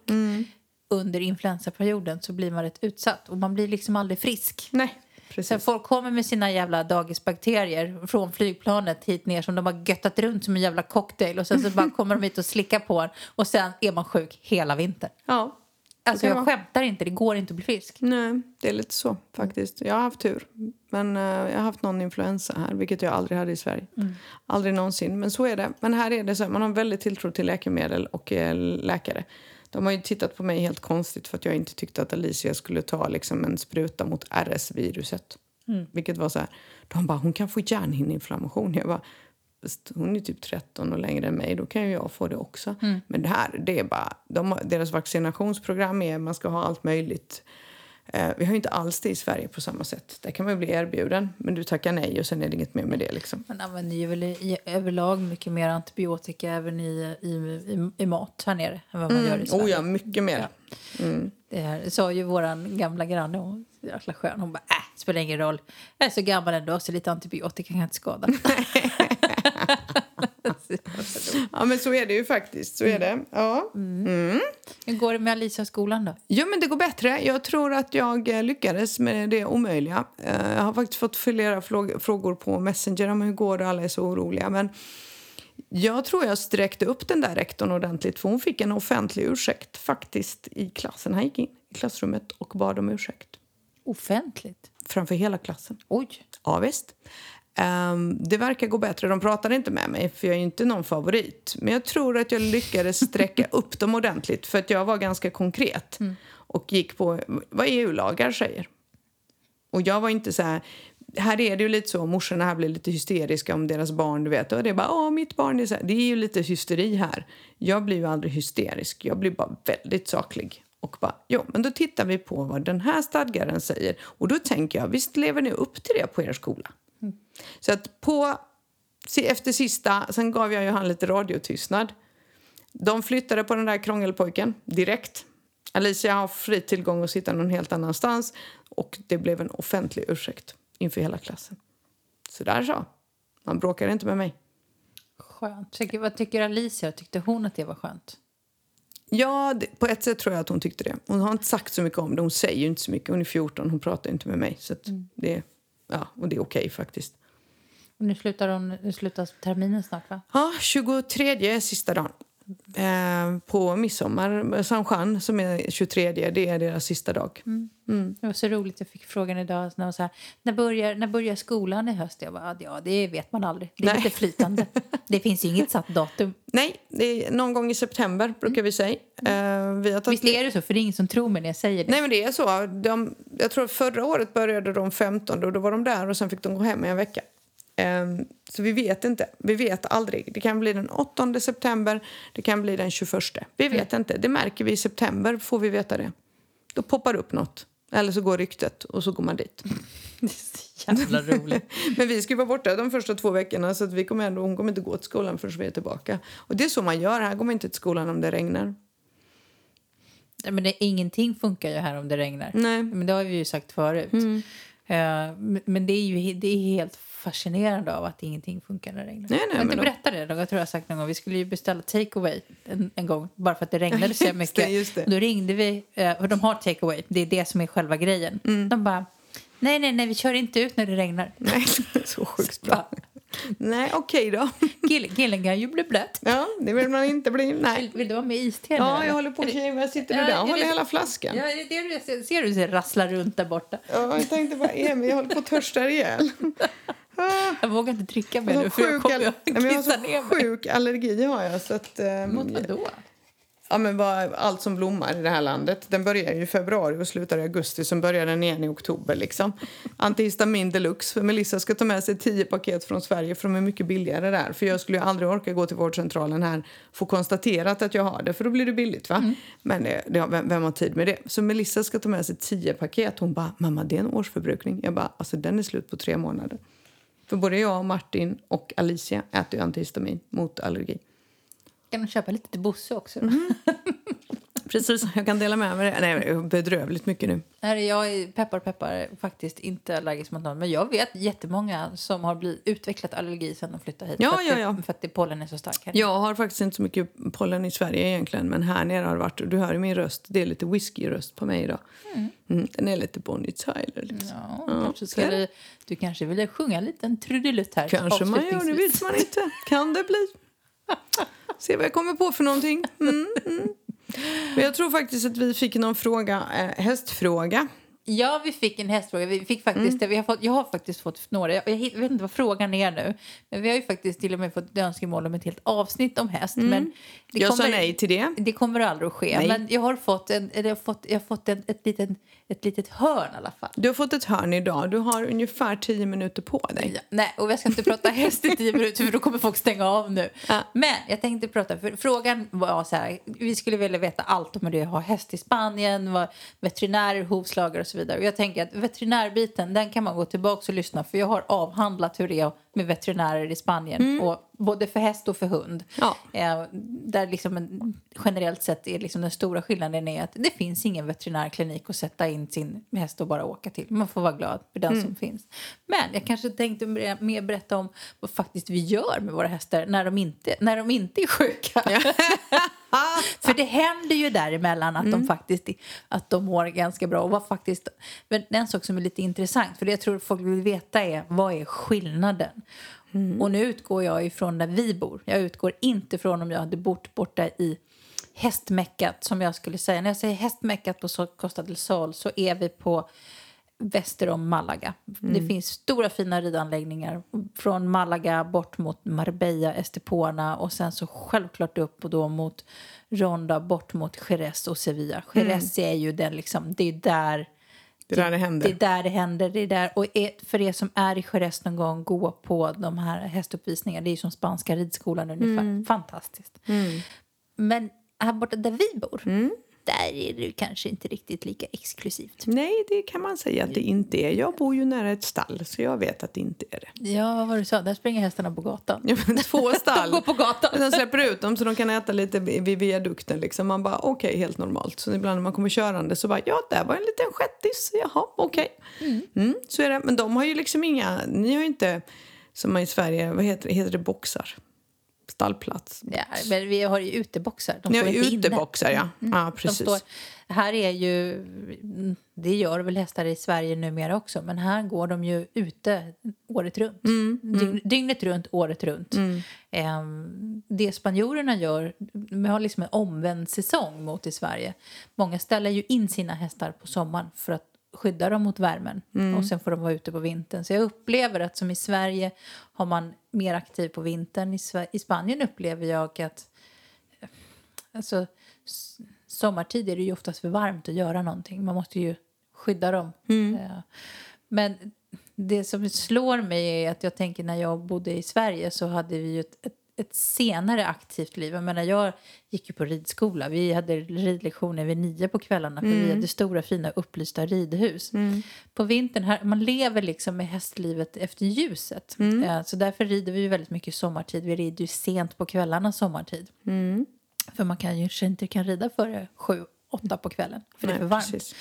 under influensaperioden så blir man rätt utsatt. Och man blir liksom aldrig frisk. Nej. Precis. Sen folk kommer med sina jävla dagisbakterier från flygplanet hit ner som de har göttat runt som en jävla cocktail och sen så bara kommer de hit och slickar på en och sen är man sjuk hela vintern. Ja, Alltså jag vara. skämtar inte, det går inte att bli frisk. nej, det är lite så faktiskt. Jag har haft tur. Men eh, jag har haft någon influensa här, vilket jag aldrig hade i Sverige. Aldrig någonsin. Men så är det. Men här är det så man har väldigt tilltro till läkemedel och eh, läkare. De har ju tittat på mig helt konstigt för att jag inte tyckte att Alicia skulle ta liksom, en spruta mot RS-viruset. Vilket var så här, de bara, hon kan få hjärnhinneinflammation. Jag bara, "Fast hon är typ 13 och längre än mig, då kan ju jag få det också. Men det här, det är bara, de, deras vaccinationsprogram är, man ska ha allt möjligt. Eh, vi har ju inte alls det i Sverige på samma sätt. Där kan man ju bli erbjuden, men du tackar nej och sen är det inget mer med det liksom. Man använder ju väl i, överlag mycket mer antibiotika även i, i, i, i mat här nere än vad man gör i Sverige. Oh ja, mycket mer. Det här sa ju våran gamla granne, hon jäkla skön. Hon bara, äh, spelar ingen roll. Jag är så gammal ändå så lite antibiotika kan inte skada. Ja, men så är det ju faktiskt. Så är det. Ja. Hur går det med Alicia-skolan då? Jo, men det går bättre. Jag tror att jag eh, lyckades med det omöjliga. Eh, Jag har faktiskt fått flera frågor på Messenger om hur går det alla är så oroliga. Men jag tror jag sträckte upp den där rektorn ordentligt för hon fick en offentlig ursäkt faktiskt i klassen. Han gick in i klassrummet och bad om ursäkt Offentligt? framför hela klassen. Oj! Ja, visst. Ehm, det verkar gå bättre. De pratade inte med mig, för jag är inte någon favorit. Men jag tror att jag lyckades sträcka upp dem ordentligt, för att jag var ganska konkret. Och gick på vad EU-lagar säger. Och jag var inte så här... Här är det ju lite så, morsorna här blir lite hysteriska om deras barn, du vet. Och det är bara, åh, mitt barn är så här. Det är ju lite hysteri här. Jag blir ju aldrig hysterisk, jag blir bara väldigt saklig. Och bara, jo, men då tittar vi på vad den här stadgaren säger. Och då tänker jag, visst lever ni upp till det på er skola? Så att på, efter sista, sen gav jag ju han lite radiotystnad. De flyttade på den där krångelpojken direkt. Alicia har fri tillgång att sitta någon helt annanstans och det blev en offentlig ursäkt inför hela klassen. Så där så. Man bråkar inte med mig. Skönt. Vad tycker Alicia? Tyckte hon att det var skönt? Ja, det, på ett sätt tror jag att hon tyckte det. Hon har inte sagt så mycket om det. Hon säger ju inte så mycket. Hon är 14, hon pratar inte med mig. Så att det, ja, och det är okej faktiskt. Nu slutar, hon, nu slutar terminen snart, va? Ja, 23 är sista dagen. Eh, på midsommar, San Juan, som är 23, det är deras sista dag. Det var så roligt. Jag fick frågan idag. När, de så här, när, börjar, när börjar skolan i höst? Jag bara, ja, det vet man aldrig. Det är Nej. lite flytande. det finns ju inget satt datum. Nej, det är någon gång i september brukar vi säga. Eh, vi har tagit Visst är det så? För det är ingen som tror mig när jag säger det. Nej, men det är så. De, jag tror förra året började de 15 och då var de där och sen fick de gå hem i en vecka. Ehm, så vi vet inte. Vi vet aldrig. Det kan bli den 8 september, det kan bli den 21. Vi vet inte. Det märker vi i september, får vi veta det. Då poppar upp något. Eller så går ryktet och så går man dit. Det är så jävla roligt. Men vi ska vara borta de första två veckorna så att vi kommer ändå, hon kommer inte gå till skolan förrän vi är tillbaka. Och det är så man gör. Här går man inte till skolan om det regnar. Nej, men det, ingenting funkar ju här om det regnar. Nej. Men det har vi ju sagt förut. Mm. Eh, men- det är ju det är helt fascinerande av att ingenting funkar när det regnar. Nej, nej, jag men då- berättat det. Jag tror jag sagt någon gång. Vi skulle ju beställa takeaway en, en gång bara för att det regnade så mycket. det, just det. Då ringde vi, eh, för de har takeaway. Det är det som är själva grejen. Mm. De bara, nej, nej, nej, vi kör inte ut när det regnar. Nej, så sjukt bra. Nej, okej då. Kill, killen kan ju bli blöt. Ja, det vill man inte bli. Nej. Vill, vill du vara med iste Ja, eller? jag håller på att kiva. Sitter du där och håller det- hela flaskan? Ja, det det du ser, ser du ser rasslar runt där borta. Ja, jag tänkte bara, Emil, jag håller på att törsta ihjäl. Jag vågar inte trycka mer jag nu för jag kommer att Nej, men jag har kissa så ner mig. sjuk allergi har jag. Så att, ehm, Mot vad då? Ja, men vad, allt som blommar i det här landet. Den börjar ju i februari och slutar i augusti. Sen börjar den igen i oktober. Liksom. Antihistamin deluxe. För Melissa ska ta med sig tio paket från Sverige för de är mycket billigare där. För jag skulle ju aldrig orka gå till vårdcentralen här få konstaterat att jag har det. För då blir det billigt va? Men det, det, vem, vem har tid med det? Så Melissa ska ta med sig tio paket. Hon bara, mamma det är en årsförbrukning. Jag bara, alltså den är slut på tre månader. För både jag, Martin och Alicia äter ju antihistamin mot allergi. Kan köpa lite till Bosse också? Mm. Precis, jag kan dela med mig det. Nej, det är bedrövligt mycket nu. Nej, jag är peppar peppar faktiskt inte allergisk mot någon. Men jag vet jättemånga som har blivit, utvecklat allergi sen de flyttade hit. Ja, för, att ja, det, ja. för att det, pollen är så stark här. Jag har faktiskt inte så mycket pollen i Sverige egentligen, men här nere har det varit, du hör min röst, det är lite whisky-röst på mig idag. Mm, den är lite Bonnie Tyler. Liksom. Ja, Ja, kanske är skulle, du kanske ville sjunga en liten trudelutt här Kanske man gör, det vet man inte. Kan det bli? Se vad jag kommer på för någonting. Mm, mm. Men jag tror faktiskt att vi fick någon fråga, eh, hästfråga. Ja, vi fick en hästfråga. Vi fick faktiskt, Mm. vi har, fått, jag har faktiskt fått några. Jag, jag vet inte vad frågan är nu. Men vi har ju faktiskt till och med fått önskemål om ett helt avsnitt om häst. Men det Mm. Jag sa nej till det. Det kommer aldrig att ske. Nej. Men jag har fått, en, jag har fått, jag har fått en, ett, litet, ett litet hörn i alla fall. Du har fått ett hörn idag. Du har ungefär tio minuter på dig. Ja, nej, och jag ska inte prata häst i tio minuter för då kommer folk stänga av nu. Ja. Men jag tänkte prata, för frågan var så här, vi skulle vilja veta allt om hur det är att ha häst i Spanien, vad veterinärer, hovslagare och så vidare. Och jag tänker att veterinärbiten, den kan man gå tillbaka och lyssna för jag har avhandlat hur det är med veterinärer i Spanien, och både för häst och för hund. Ja. Eh, där liksom en, generellt sett är liksom den stora skillnaden är att det finns ingen veterinärklinik att sätta in sin häst och bara åka till. Man får vara glad för den som finns. Men jag kanske tänkte mer berätta om vad faktiskt vi gör med våra hästar när de inte, när de inte är sjuka. För det händer ju däremellan att de faktiskt att de mår ganska bra. Och vad faktiskt, men en sak som är lite intressant, för det jag tror folk vill veta är vad är skillnaden? Och nu utgår jag ifrån där vi bor. Jag utgår inte från om jag hade bott borta i hästmäckat som jag skulle säga. När jag säger hästmäckat på Costa del Sol så är vi på väster om Malaga. Det finns stora fina ridanläggningar från Malaga bort mot Marbella, Estepona och sen så självklart upp och då mot Ronda bort mot Jerez och Sevilla. Jerez är ju den liksom, det är där Det är där det händer. det är där det händer. Det är där. Och för er som är i Jerez någon gång, gå på de här hästuppvisningarna. Det är som spanska ridskolan ungefär. Fantastiskt. Men här borta där vi bor, där är det kanske inte riktigt lika exklusivt. Nej, det kan man säga att det inte är. Jag bor ju nära ett stall, så jag vet att det inte är det. Ja, vad var du sa? Där springer hästarna på gatan. Ja, två stall. De går på gatan. Sen släpper ut dem så de kan äta lite vid viadukten. Liksom. Man bara, okej, helt normalt. Så ibland när man kommer körande så bara, ja, där var en liten shettis. Jaha, okej. Mm, så är det. Men de har ju liksom inga, ni har ju inte, som i Sverige, vad heter det, heter det boxar? Stallplats. Ja, men vi har ju uteboxar. De står ju inte inne. uteboxar, ja. Ja, De precis. står, här är ju, det gör väl hästar i Sverige numera också, men här går de ju ute året runt. Mm, Dygn, dygnet runt, året runt. Ehm, det spanjorerna gör, de har liksom en omvänd säsong mot i Sverige. Många ställer ju in sina hästar på sommaren för att skydda dem mot värmen Mm. och sen får de vara ute på vintern. Så jag upplever att som i Sverige har man mer aktiv på vintern. I, i Spanien upplever jag att Alltså, s- sommartid är det ju oftast för varmt att göra någonting. Man måste ju skydda dem. Eh, Men det som slår mig är att jag tänker när jag bodde i Sverige så hade vi ju ett, ett, ett senare aktivt liv. Jag menar, jag gick ju på ridskola. Vi hade ridlektioner vid nio på kvällarna för vi hade stora fina upplysta ridhus. På vintern, här, man lever liksom med hästlivet efter ljuset. Eh, Så därför rider vi ju väldigt mycket sommartid. Vi rider ju sent på kvällarna sommartid. För man kan ju kanske inte kan rida före sju, åtta på kvällen. För det är Nej, för varmt.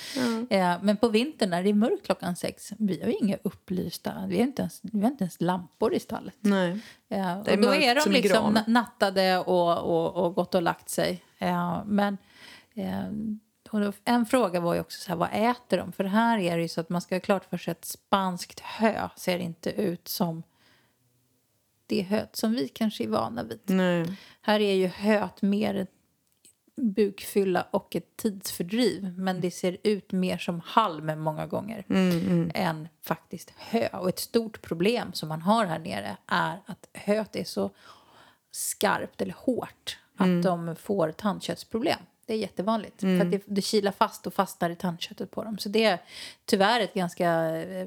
Ja. Eh, men på vintern när det är mörkt klockan sex, vi har ju inga upplysta, vi har inte ens, vi har inte ens lampor i stallet. Nej. Eh, Det är och då är de liksom graven. na- nattade och, och, och gått och lagt sig. Eh, men eh, och då, en fråga var ju också så här, vad äter de? För här är det ju så att man ska ha klart för sig att spanskt hö ser inte ut som det höet som vi kanske är vana vid. Nej. Här är ju höet mer bukfylla och ett tidsfördriv. Men det ser ut mer som halm många gånger än faktiskt hö. Och ett stort problem som man har här nere är att höet är så skarpt eller hårt att de får tandköttsproblem. Det är jättevanligt. För att det, det kilar fast och fastnar i tandköttet på dem. Så det är tyvärr ett ganska... eh,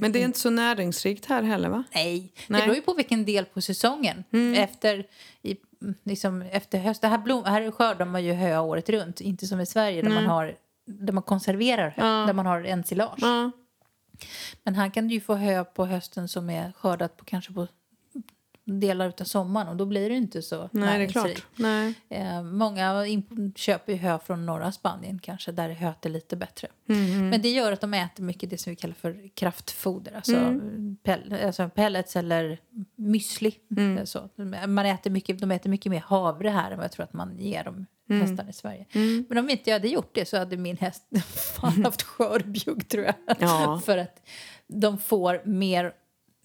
Men det är inte så näringsrikt här heller, va? Nej, det Nej. beror ju på vilken del på säsongen. Efter, i, liksom, efter höst, här, blom, här skördar man ju hö året runt. Inte som i Sverige där man, har, där man konserverar hö, där man har ensilage. Ja. Men här kan du ju få hö på hösten som är skördat på kanske på delar av sommaren och då blir det inte så Nej, det är klart. Nej. Eh, många köper ju hö från norra Spanien kanske, där höet är lite bättre. Mm, Men det gör att de äter mycket det som vi kallar för kraftfoder, alltså, Mm. pell, alltså pellets eller müsli. Mm. Eh, Så. Man äter mycket, de äter mycket mer havre här än vad jag tror att man ger dem Mm. hästarna i Sverige. Men om inte jag hade gjort det så hade min häst fan haft skörbjugg tror jag. Ja. för att de får mer,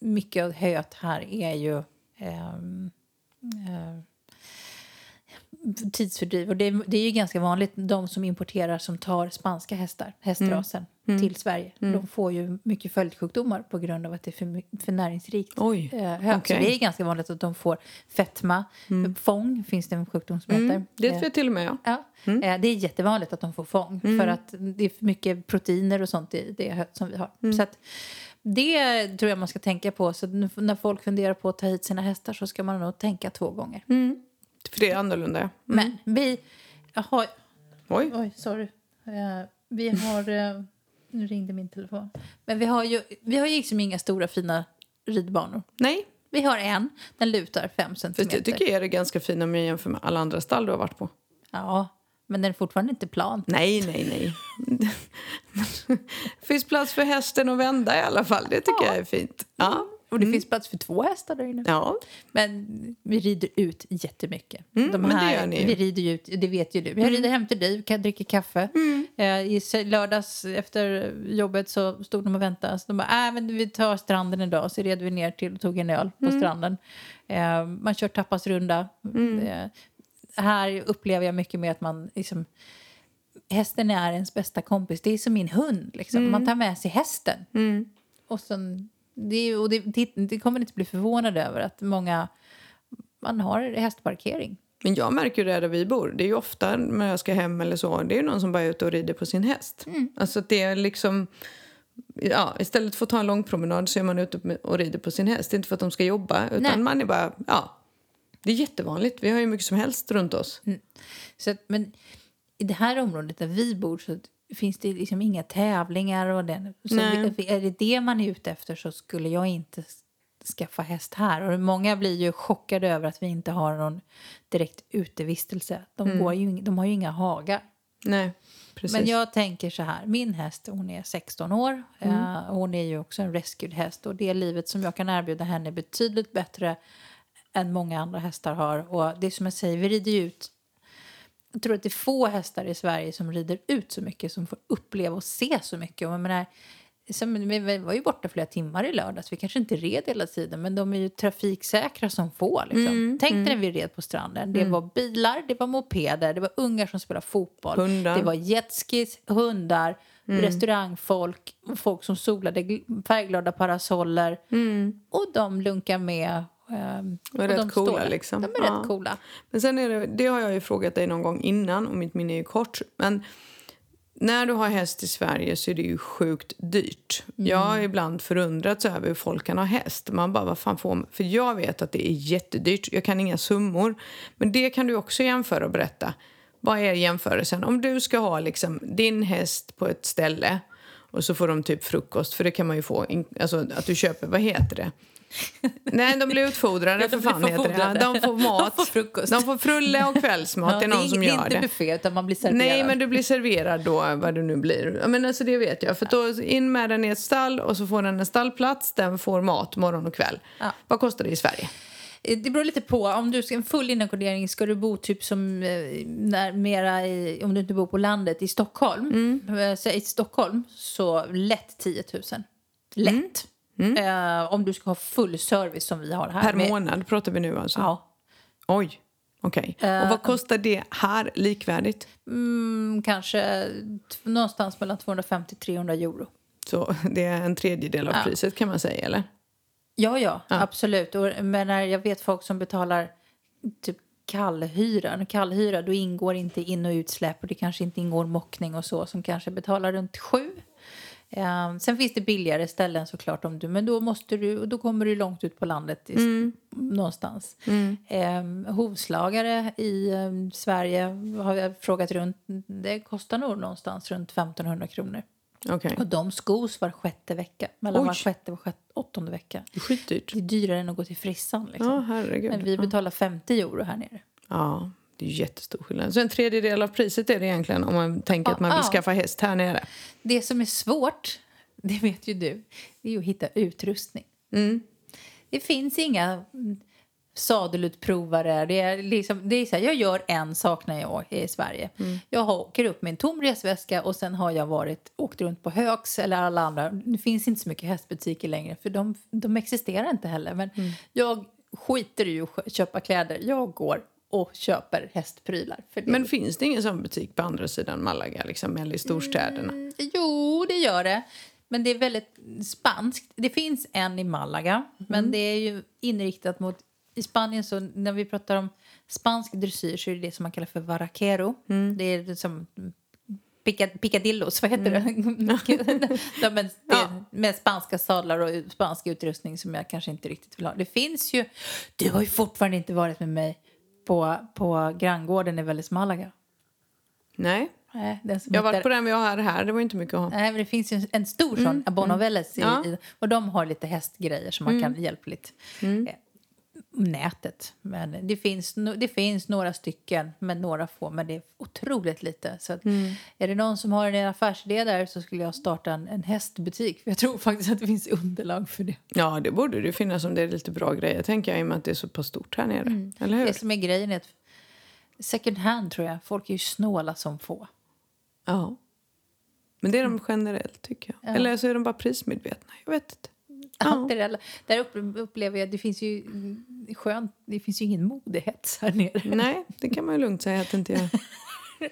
mycket av höet här är ju tidsfördriv. Och det, det är ju ganska vanligt, de som importerar som tar spanska hästar, hästrasen, Mm. till Sverige. De får ju mycket följdsjukdomar på grund av att det är för, för näringsrikt. Oj. eh, okej. Så det är ganska vanligt att de får fetma. Fång finns det en sjukdom som heter. Mm. Det Eh, vet jag till och med, ja. Ja, eh, det är jättevanligt att de får fång för att det är för mycket proteiner och sånt i det som vi har. Så att det tror jag man ska tänka på. Så när folk funderar på att ta hit sina hästar så ska man nog tänka två gånger. För det är annorlunda, ja. Men vi har... Oj. Oj, sorry. Eh, vi har... Eh, nu ringde min telefon. Men vi har ju, vi har ju liksom inga stora fina ridbanor. Nej, Vi har en, den lutar fem centimeter. jag tycker jag är ganska fina om jag jämför med alla andra stall du har varit på. Ja, men den är fortfarande inte plan. Nej, nej, nej. Det finns plats för hästen att vända i alla fall. Det tycker jag är fint. Ja. Och det finns plats för två hästar där inne. Ja. Men vi rider ut jättemycket. Mm, De här. Mm. Vi rider ut, det vet ju du. Jag rider hem till dig, kan dricka kaffe. Eh, I lördags efter jobbet så stod de och väntade. Så de bara, äh, men vi tar stranden idag. Så red vi ner till och tog en öl på Mm. stranden. Eh, man kör tapasrunda. Eh, här upplever jag mycket mer att man liksom Hästen är ens bästa kompis. Det är som min hund. Liksom. Mm. Man tar med sig hästen. Och sen, det, och det, det, det kommer inte bli förvånade över att många man har hästparkering. Men jag märker ju det där vi bor. Det är ju ofta när jag ska hem eller så. Det är ju någon som bara är ute och rider på sin häst. Alltså att det är liksom... Ja, istället för att ta en lång promenad så är man ute och rider på sin häst. Inte för att de ska jobba, utan Nej. man är bara... Ja, det är jättevanligt. Vi har ju mycket som helst runt oss. Så att, men i det här området där vi bor så finns det liksom inga tävlingar. Och den. Så vi- är det det man är ute efter så skulle jag inte skaffa häst här. Och många blir ju chockade över att vi inte har någon direkt utevistelse. De, går ju, de har ju inga hagar. Nej, precis. Men jag tänker så här, min häst hon är 16 år. Eh, hon är ju också en rescued häst och det livet som jag kan erbjuda henne är betydligt bättre än många andra hästar har. Och det är som jag säger, vi rider ju ut jag tror att det är få hästar i Sverige som rider ut så mycket, som får uppleva och se så mycket. Och jag menar, som, vi var ju borta flera timmar i lördags. Vi kanske inte red hela tiden, men de är ju trafiksäkra som få. Liksom. Tänk dig när vi red på stranden. Det var bilar, det var mopeder, det var ungar som spelade fotboll. Hundar. Det var jetskis, hundar, restaurangfolk, folk som solade, gl- färgglada parasoller. Och de lunkar med. Ehm, är de rätt står coola, liksom. De är Ja. rätt coola. Men sen är det, det har jag ju frågat dig någon gång innan och mitt minne är ju kort. Men när du har häst i Sverige så är det ju sjukt dyrt. Jag har ibland förundrats över hur folk kan ha häst. Man bara, vad fan får man? För jag vet att det är jättedyrt. Jag kan inga summor. Men det kan du också jämföra och berätta. Vad är jämförelsen? Om du ska ha liksom din häst på ett ställe och så får de typ frukost, för det kan man ju få. Alltså att du köper, vad heter det? Nej, de blir utfodrade Ja, de för fan heter det. De får mat. De får frukost. De får frulle och kvällsmat. det är någon det som det är gör inte det. buffé, utan man blir serverad. Nej, men du blir serverad då, vad det nu blir. Ja, Men alltså det vet jag. För då in med den i ett stall och så får den en stallplats. Den får mat morgon och kväll. Ja. Vad kostar det i Sverige? Eh, Det beror lite på. Om du ska en full inackordering ska du bo typ som eh, när, mera i, om du inte bor på landet i Stockholm. Eh, Så I Stockholm så lätt 10 000. Lätt. Eh, om du ska ha full service som vi har här. Per med- månad pratar vi nu alltså? Ja. Oj, okej. Eh, och vad kostar det här likvärdigt? Mm, kanske någonstans mellan 250-300 euro. Så det är en tredjedel av Ja. priset kan man säga, eller? Ja, ja, absolut. Och, men när jag vet folk som betalar typ kallhyra. Kallhyra, då ingår inte in och utsläpp och det kanske inte ingår mockning och så som kanske betalar runt sju. Eh, sen finns det billigare ställen såklart om du, men då måste du, och då kommer du långt ut på landet i, någonstans. Eh, hovslagare i eh, Sverige har jag frågat runt, det kostar nog någonstans runt 1500 kronor. Okej. Och de skos var sjätte vecka. Mellan Oj. var sjätte och sjätte, åttonde vecka. Det är skitdyrt. Det är dyrare än att gå till frissan. Liksom. Ja, herregud. Men vi betalar 50 euro här nere. Ja, det är jättestor skillnad. Så en tredjedel av priset är det egentligen om man tänker att man vill Ja. skaffa häst här nere. Det som är svårt, det vet ju du, det är att hitta utrustning. Mm. Det finns inga sadelutprovare. Det är liksom, det är så här, jag gör en sak när jag är i Sverige. Mm. Jag åker upp med en tom resväska och sen har jag varit, åkt runt på Högs eller alla andra. Det finns inte så mycket hästbutiker längre för de, de existerar inte heller. Men Mm. jag skiter i att köpa kläder. Jag går och köper hästprylar. Men finns det ingen sån butik på andra sidan Malaga, liksom, eller i storstäderna? Mm, Jo, det gör det. Men det är väldigt spanskt. Det finns en i Malaga, men det är ju inriktat mot... I Spanien, så när vi pratar om spansk dressyr så är det det som man kallar för varakero. Det är som pica- picadillos, vad heter det? De med, det, med spanska sadlar och spansk utrustning som jag kanske inte riktigt vill ha. Det finns ju... Du har ju fortfarande inte varit med mig på, på granngården i Välis Malaga. Nej. Nej, Jag har varit på den vi har här. Det var inte mycket att ha. Nej, men det finns ju en, en stor sån, Abonovelles, i, Ja. i, och de har lite hästgrejer som man kan hjälpligt. Eh, nätet. Men det finns, det finns några stycken, men några få, men det är otroligt lite. Så att, är det någon som har en affärsidé där så skulle jag starta en, en hästbutik. För jag tror faktiskt att det finns underlag för det. Ja, det borde det finnas om det är lite bra grejer, tänker jag, i och med att det är så pass stort här nere. Eller hur? Det som är grejen är att second hand tror jag, folk är ju snåla som få. Ja. Men det är de generellt, tycker jag. Eller så är de bara prismedvetna. Jag vet inte. Ja. Det där upp- upplever jag, det finns ju skönt, det finns ju ingen modehets här nere. Nej, det kan man ju lugnt säga att det inte gör.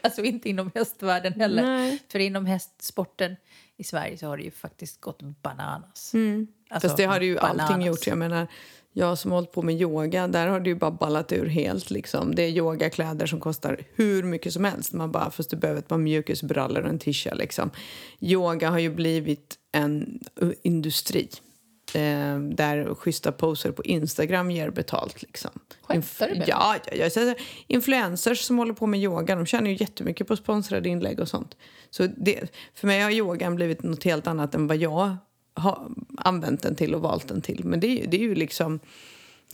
Alltså inte inom hästvärlden heller. Nej. För inom hästsporten i Sverige så har det ju faktiskt gått bananas. Alltså, Mm. Fast det har det ju allting bananas. gjort. Jag menar, jag som hållit på med yoga, där har det ju bara ballat ur helt. Liksom. Det är yogakläder som kostar hur mycket som helst. Man bara, fast du behöver ett par mjukisbrallor och en tisha. Liksom. Yoga har ju blivit en industri. Eh, där schyssta poser på Instagram ger betalt. Liksom. Skämtar du Ja, ja, jag säger, influencers som håller på med yoga de tjänar ju jättemycket på sponsrade inlägg och sånt. Så det, för mig har yogan blivit något helt annat än vad jag har använt den till och valt den till. Men det det är ju liksom...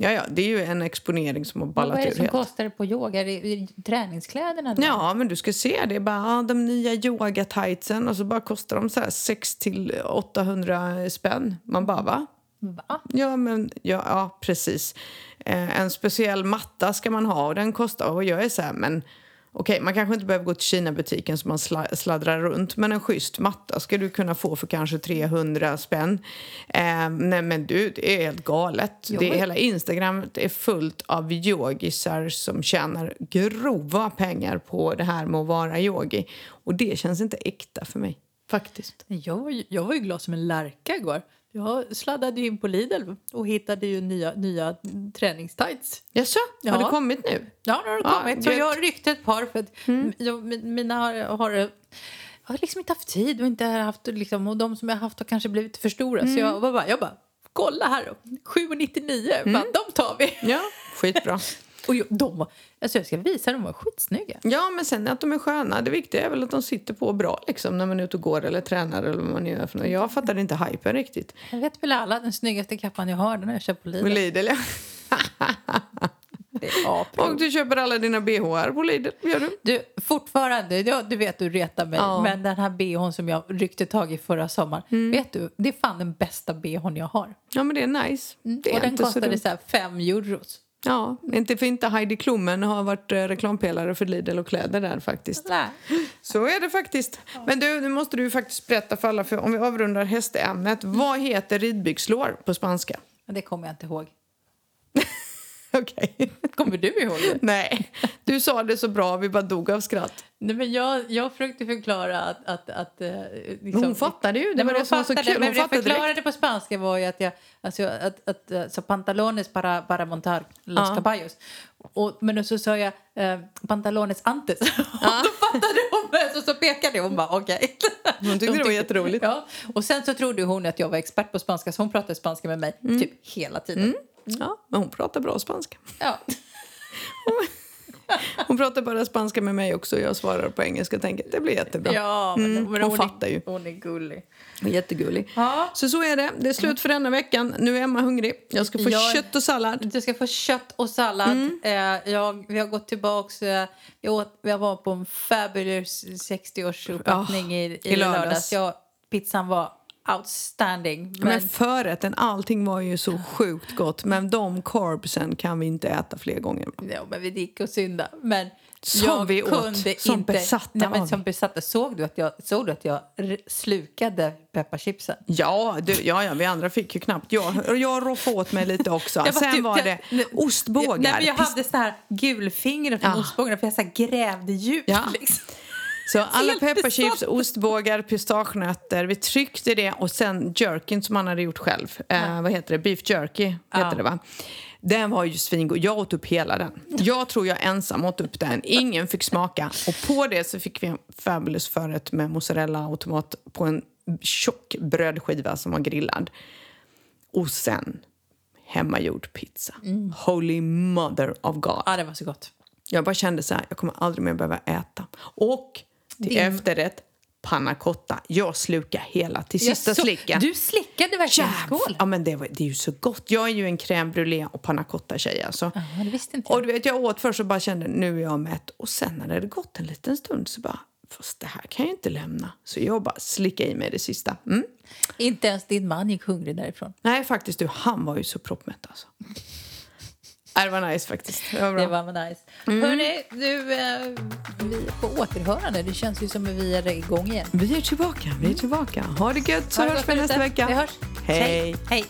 Ja, ja, det är ju en exponering som har ballat vad är det ur som helt. kostar på yoga? Är det, är det träningskläderna? då? Ja, men du ska se. Det är bara ah, de nya yogatightsen och så bara kostar de så här 6 till 800 spänn. Man bara, va? Va? Ja, men, ja, ja precis. Eh, en speciell matta ska man ha och den kostar... Och jag är så här, men... Okej, man kanske inte behöver gå till Kina-butiken så man sla, sladdrar runt. Men en schysst matta ska du kunna få för kanske 300 spänn. Eh, nej men du, det är helt galet. Jo, Det hela Instagram är fullt av yogisar som tjänar grova pengar på det här med att vara yogi. Och det känns inte äkta för mig, faktiskt. Jag, var ju- jag var ju glad som en lärka igår. Jag sladdade in på Lidl och hittade ju nya, nya träningstights. Jaså, Ja. har det kommit nu? Ja, nu har det Ja, kommit. Så jag har ryckt ett par för att jag, min- mina har, har jag har liksom inte haft tid och inte haft liksom, och de som jag har haft har kanske blivit för stora. Så jag bara, jag bara, kolla här då, 7,99, bara, de tar vi. Ja, skitbra. Och jag, de var, alltså jag ska visa, de var skitsnygga. Ja, men sen att de är sköna. Det viktiga är väl att de sitter på bra liksom, när man är ute och går eller tränar. Eller vad man gör för något. Jag fattade inte hypen riktigt. Jag vet väl alla, den snyggaste kappan jag har, den har jag köpt på Lidl. Med Lidl, ja. Och du köper alla dina bh på Lidl, gör du? Du, fortfarande, ja, du vet du retar mig, Ja. men den här bhn som jag ryckte tag i förra sommaren, vet du, det är fan den bästa bhn jag har. Ja, men det är nice. Det är Mm. och den så kostade så här fem euros. Ja, inte för inte Heidi Klummen har varit eh, reklampelare för Lidl och kläder där faktiskt. Nej. Så är det faktiskt. Men du, nu måste du faktiskt berätta för alla, för om vi avrundar hästämnet. Vad heter ridbyxlår på spanska? Det kommer jag inte ihåg. Okej. Kommer du ihåg det? Nej, du sa det så bra, vi bara dog av skratt. Nej, men jag, jag försökte förklara att... att, att eh, liksom, hon fattade ju, det Nej, var det som var så kul. Men Hon det jag förklarade direkt. på spanska var ju att jag... Alltså, att, att, eh, så pantalones para, para montar los Ja. caballos. Och, men så sa jag eh, pantalones antes. Och då fattade hon mig, så, så pekade hon bara okej. Hon tyckte det var jätteroligt. Ja. Och sen så trodde hon att jag var expert på spanska så hon pratade spanska med mig typ hela tiden. Ja, men hon pratar bra spanska. Ja. Hon pratar bara spanska med mig också och jag svarar på engelska. Jag tänker det blir jättebra. Ja, men, Mm, men hon är- fattar ju. Hon är gullig. Jättegullig. Ja. Så så är det. Det är slut för denna veckan. Nu är Emma hungrig. Jag ska få Jag- kött och sallad. Du ska få kött och sallad. Mm. Eh, jag, vi har gått tillbaks. Eh, vi, åt, vi var på en fabulous 60-årsuppvattning i, i, i lördags. lördags. Ja, pizzan var outstanding. Men, Men, förrätten, allting var ju så sjukt gott. Men de carbsen kan vi inte äta fler gånger. ja, men vi gick och synda. Men Som jag vi åt, kunde som inte, besatta nej, men av som besatta. Såg du att jag, såg du att jag slukade pepparchipsen? Ja, du, ja, ja, vi andra fick ju knappt. Jag, jag roffade åt mig lite också. Bara, Sen du, var det ostbågar. Nej, men jag hade så här gulfingrar från Ja. ostbågarna för jag så här grävde djupt. Ja. Liksom. Så alla pepparchips, ostbågar, pistagenötter. Vi tryckte det och sen jerkin som han hade gjort själv. Eh, vad heter det? Beef jerky heter Ja. det va? Den var ju svingod. Jag åt upp hela den. Jag tror jag ensam åt upp den. Ingen fick smaka. Och på det så fick vi en fabulous förrätt med mozzarella och tomat på en tjock brödskiva som var grillad. Och sen hemmagjord pizza. Holy mother of God. Ja, det var så gott. Jag bara kände så här, jag kommer aldrig mer behöva äta. Och till Din- efterrätt, panna cotta. Jag slukar hela till sista slicken. Du slickade verkligen Jäv- skål? Ja, men det, var, det är ju så gott. Jag är ju en crème brûlée och panna cotta-tjej. Alltså. Ja, det visste inte Och jag. du vet, jag åt först och bara kände nu är jag mätt. Och sen när det hade gått en liten stund så bara, fast det här kan jag inte lämna. Så jag bara slickade i mig det sista. Mm. Inte ens din man gick hungrig därifrån. Nej, faktiskt du, han var ju så proppmätt alltså. Det var nice faktiskt. Det var bra. Det var nice. Hörrni, du, eh, vi på återhörande. Det känns ju som att vi är igång igen. Vi är tillbaka, vi är tillbaka. Ha det gött så Ha det hörs vi nästa vecka. Vi hörs. Hej. Hej.